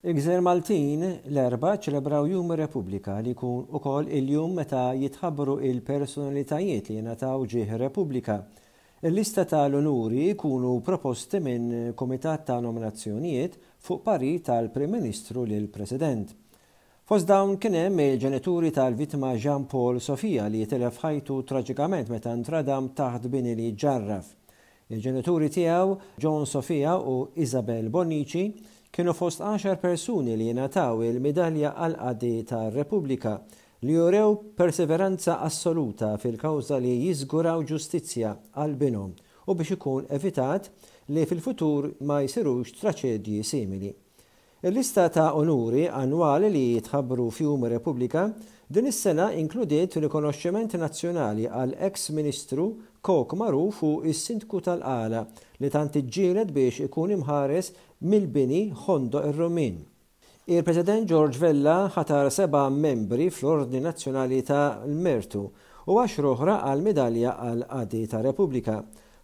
Il-Gżejjer Maltin l-Erbgħa ċċelebraw Jum ir-Repubblika li jkun ukoll il-jum meta jitħabbru il-personalitajiet li jingħataw ġieħ ir-Repubblika. Il-lista ta' l-unuri jkunu proposti minn Kumitat ta' Nominazzjonijiet fuq parir tal-Prim Ministru lill-President. Fost dawn kien hemm il-ġenituri tal-vittma Jean Paul Sofia li tilef ħajtu traġikament meta ntradam taħt bini li jġarraf. Il-ġenituri tiegħu, John Sofia u Isabel Bonnici, kienu fost għaxar persuni li ngħataw il-Midalja għall-Qadi tar-Repubblika li jurew perseveranza assoluta fil-kawża li jiżguraw ġustizzja għal binhom u biex ikun evitat li fil-futur ma jsirux traċedji simili. Il-lista ta' unuri annwali li jitħabbru f'Jum ir-Repubblika din is-sena inkludiet rikonoxximent nazzjonali għal eks Ministru, kok magħruf u s-Sindku tal-Qala li tant iġġieled biex ikun imħares mill-bini Hondo ir-Rummin. Il-President George Vella ħatar seba' membri fl-Ordni Nazzjonali tal-Mertu u għaxra oħra għall-Midalja għall-Qadi tar-Repubblika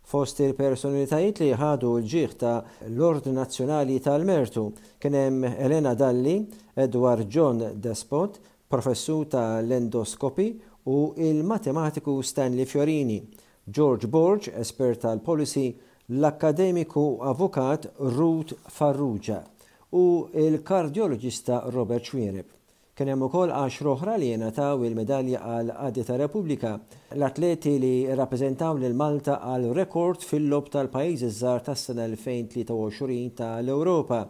Fost il-personalitajiet li ħadu l-ġieħ ta' l-Ordni Nazzjonali tal-Mertu kien hemm Elena Dalli, Edward John Despot, Professur ta' l-Endoskopi u l-Matematiku Stanley Fiorini, George Borg, Espert tal-Policy, l-Akkademiku u Avukat Ruth Farrugia u l-Kardjoloġista Robert Xuereb. Kien hemm ukoll għaxra oħra li ingħataw il-medalja għal Qadi tar-Repubblika. L-atleti li rrappreżentaw lil Malta għal rekord fil-Logħob tal-Pajjiżi ż-Żgħar tas-sena 2023 ta' l-Ewropa,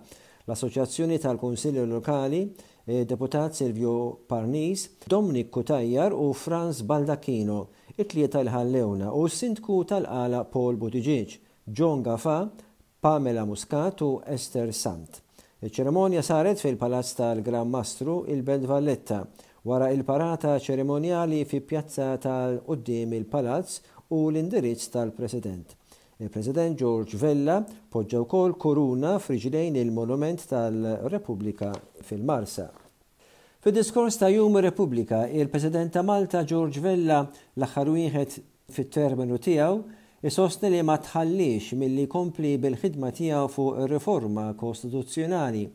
l-Assoċjazzjoni tal-Kunsilli Lokali, id-Deputat Silvio Parnis, Dominic Cutajar u Frans Baldacchino, it-tlieta li ħallewna, u s-Sindku tal-Qala Paul Buttigieg, John Gafà, Pamela Muscat u Esther Sant. Iċ-ċerimonja saret fil-Palazz tal-Gran Mastru, il-Belt Valletta, wara il-parata ċerimonjali fi pjazza ta' quddiem il-Palazz u l-indirizz tal-President. Il-President George Vella poġġa wkoll kuruna f'riġlejn il-Monument tal-Repubblika fil-Marsa. Fid-diskors ta' Jum ir-Repubblika, il-President ta' Malta George Vella, l-aħħar wieħed fit-terminu tiegħu, isostni li ma tħalliex milli jkompli bil-ħidma tiegħu fuq ir-riforma kostituzzjonali.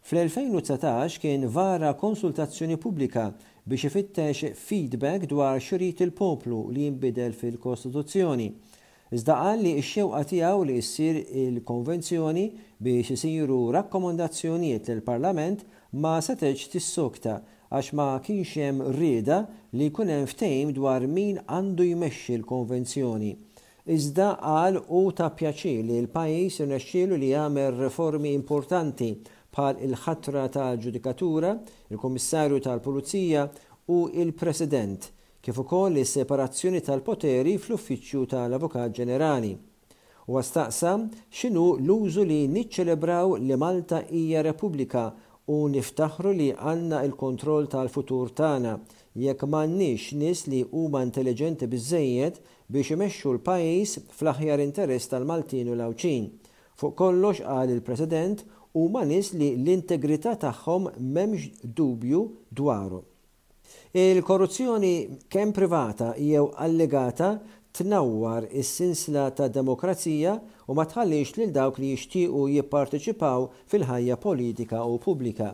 Fl-2019 kien vara konsultazzjoni pubblika biex ifittex feedback dwar x'iried il-poplu li jinbidel fil-Kostituzzjoni. Iżda qal li x-xewqa tiegħu li ssir il-konvenzjoni biex isiru rakkomandazzjonijiet lill-Parlament ma setgħetx tissokta għax ma kienx hemm rieda li jkun hemm ftehim dwar min għandu jmexxi l-Konvenzjoni. Iżda qal hu ta' pjaċir li l-pajjiż irnexxielu li jagħmel riformi importanti bħal il-ħatra ta' ġudikatura, il-Kummissarju tal-Pulizija u l-President, kif ukoll is-separazzjoni tal-poteri fl-Uffiċċju tal-Avukat Ġenerali. Huwa staqsa x'inhu l-użu li niċċelebraw li Malta hija Repubblika u niftaħru li għandna il-kontroll tal-futur tagħna jekk m'għandniex nies li huma intelliġenti biżżejjed biex imexxu l-pajjiż fl-aħjar interess tal-Maltin u l-Għawdxin. Fuq kollox, qal il-President, huma nies li l-integrità tagħhom m'hemmx dubju dwarhom. Il-korruzzjoni kemm privata jew allegata tnawwar is-sinsla tad-demokrazija u ma tħallix lil dawk li jixtiequ jipparteċipaw fil-ħajja politika u pubblika.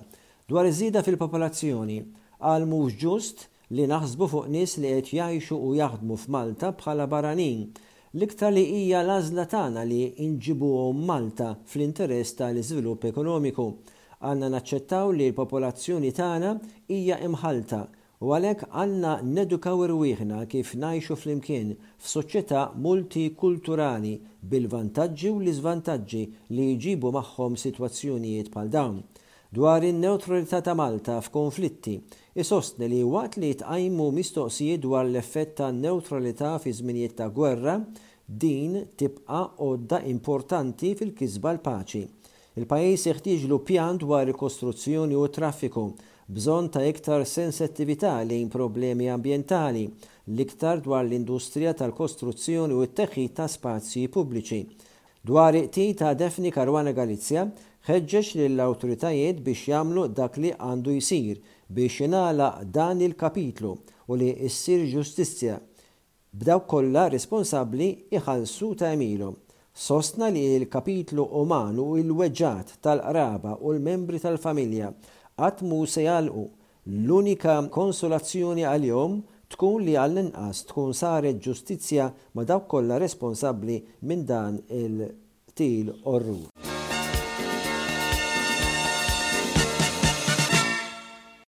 Dwar iż-żieda fil-popolazzjoni, qal mhux ġust li naħsbu fuq nies li qed jgħixu u jaħdmu f'Malta bħala barranin, l-iktar li hija l-għażla tagħna li nġibuhom Malta fl-interess tal-iżvilupp ekonomiku. Għandna naċċettaw li l-popolazzjoni tagħna hija imħallta u għalhekk għandna nedukaw irwieħna kif ngħixu flimkien f'soċjetà multikulturali bil-vantaġġi u l-iżvantaġġi li jġibu magħhom sitwazzjonijiet bħal dawn. Dwar in-newtralità ta' Malta f'konflitti, isostni li waqt li jitqajmu mistoqsijiet dwar l-effett tan-newtralità fi żminijiet ta' gwerra, din tibqa' għodda importanti fil-kisba l-paċi. Il-pajjiż jeħtieġlu pjan dwar il-kostruzzjoni u t-traffiku, bżonn ta' iktar sensettività lejn problemi ambjentali, l-iktar dwar l-industrija tal-kostruzzjoni u t-teħħid ta' spazji pubbliċi. Dwar it-qtil ta' Daphne Caruana Galizia, ħeġġeġ lill-awtoritajiet biex jagħmlu dak li għandu jsir biex jingħalaq dan il-kapitlu u li ssir ġustizzja, b'dawk kollha responsabbli jħallsu ta' għemilhom, sostna li l-kapitlu uman u l-weġgħat tal-qraba u l-membri tal-familja qatt mhu se jagħlqu, l-unika konsolazzjoni għalihom tkun li għall-inqas tkun saret ġustizzja ma' dawk kollha responsabbli minn dan il-qtil orrur.